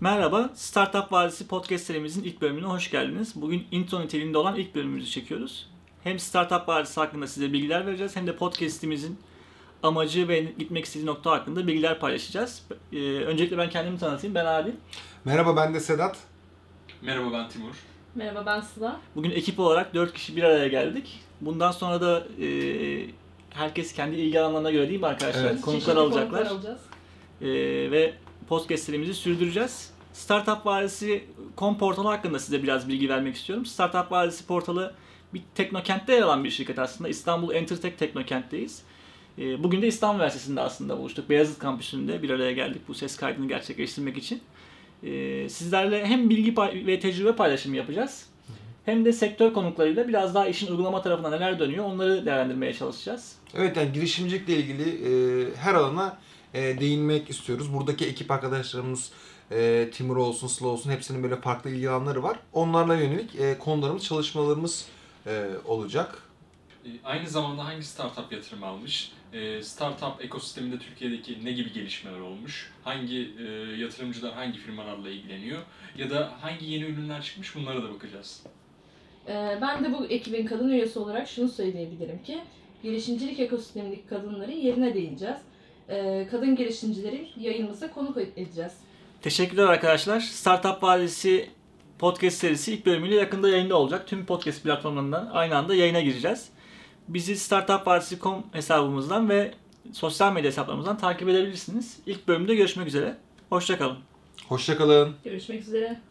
Merhaba, Startup Vadisi podcast serimizin ilk bölümüne hoş geldiniz. Bugün intro niteliğinde olan ilk bölümümüzü çekiyoruz. Hem Startup Vadisi hakkında size bilgiler vereceğiz hem de podcastimizin amacı ve gitmek istediği nokta hakkında bilgiler paylaşacağız. Ee, öncelikle ben kendimi tanıtayım. Ben Adil. Merhaba ben de Sedat. Merhaba ben Timur. Merhaba ben Sıla. Bugün ekip olarak 4 kişi bir araya geldik. Bundan sonra da e, herkes kendi ilgi alanlarına göre değil mi arkadaşlar? Evet. Konuklar Çeşitli alacaklar. konuklar alacağız. Ee, ve podcast serimizi sürdüreceğiz. Startup Vadisi com portalı hakkında size biraz bilgi vermek istiyorum. Startup Vadisi portalı bir teknokentte yer alan bir şirket aslında. İstanbul Entertech Teknokent'teyiz. Ee, bugün de İstanbul Üniversitesi'nde aslında buluştuk. Beyazıt kampüsünde bir araya geldik bu ses kaydını gerçekleştirmek için. Ee, sizlerle hem bilgi ve tecrübe paylaşımı yapacağız. Hem de sektör konuklarıyla biraz daha işin uygulama tarafında neler dönüyor onları değerlendirmeye çalışacağız. Evet yani girişimcilikle ilgili e, her alana e, değinmek istiyoruz. Buradaki ekip arkadaşlarımız e, Timur olsun, Sıla olsun hepsinin böyle farklı ilgi alanları var. Onlarla yönelik e, konularımız, çalışmalarımız e, olacak. Ee, Aynı zamanda hangi startup yatırım almış? Ee, Startup ekosisteminde Türkiye'deki ne gibi gelişmeler olmuş? Hangi e, yatırımcılar hangi firmalarla ilgileniyor? Ya da hangi yeni ürünler çıkmış bunlara da bakacağız. Ee, ben de bu ekibin kadın üyesi olarak şunu söyleyebilirim ki girişimcilik ekosistemindeki kadınların yerine değineceğiz. Ee, kadın girişimcileri yayınımıza konuk edeceğiz. Teşekkürler arkadaşlar. Startup Vadisi podcast serisi ilk bölümüyle yakında yayında olacak. Tüm podcast platformlarından aynı anda yayına gireceğiz. Bizi startupvadisi.com hesabımızdan ve sosyal medya hesaplarımızdan takip edebilirsiniz. İlk bölümde görüşmek üzere. Hoşçakalın. Hoşçakalın. Görüşmek üzere.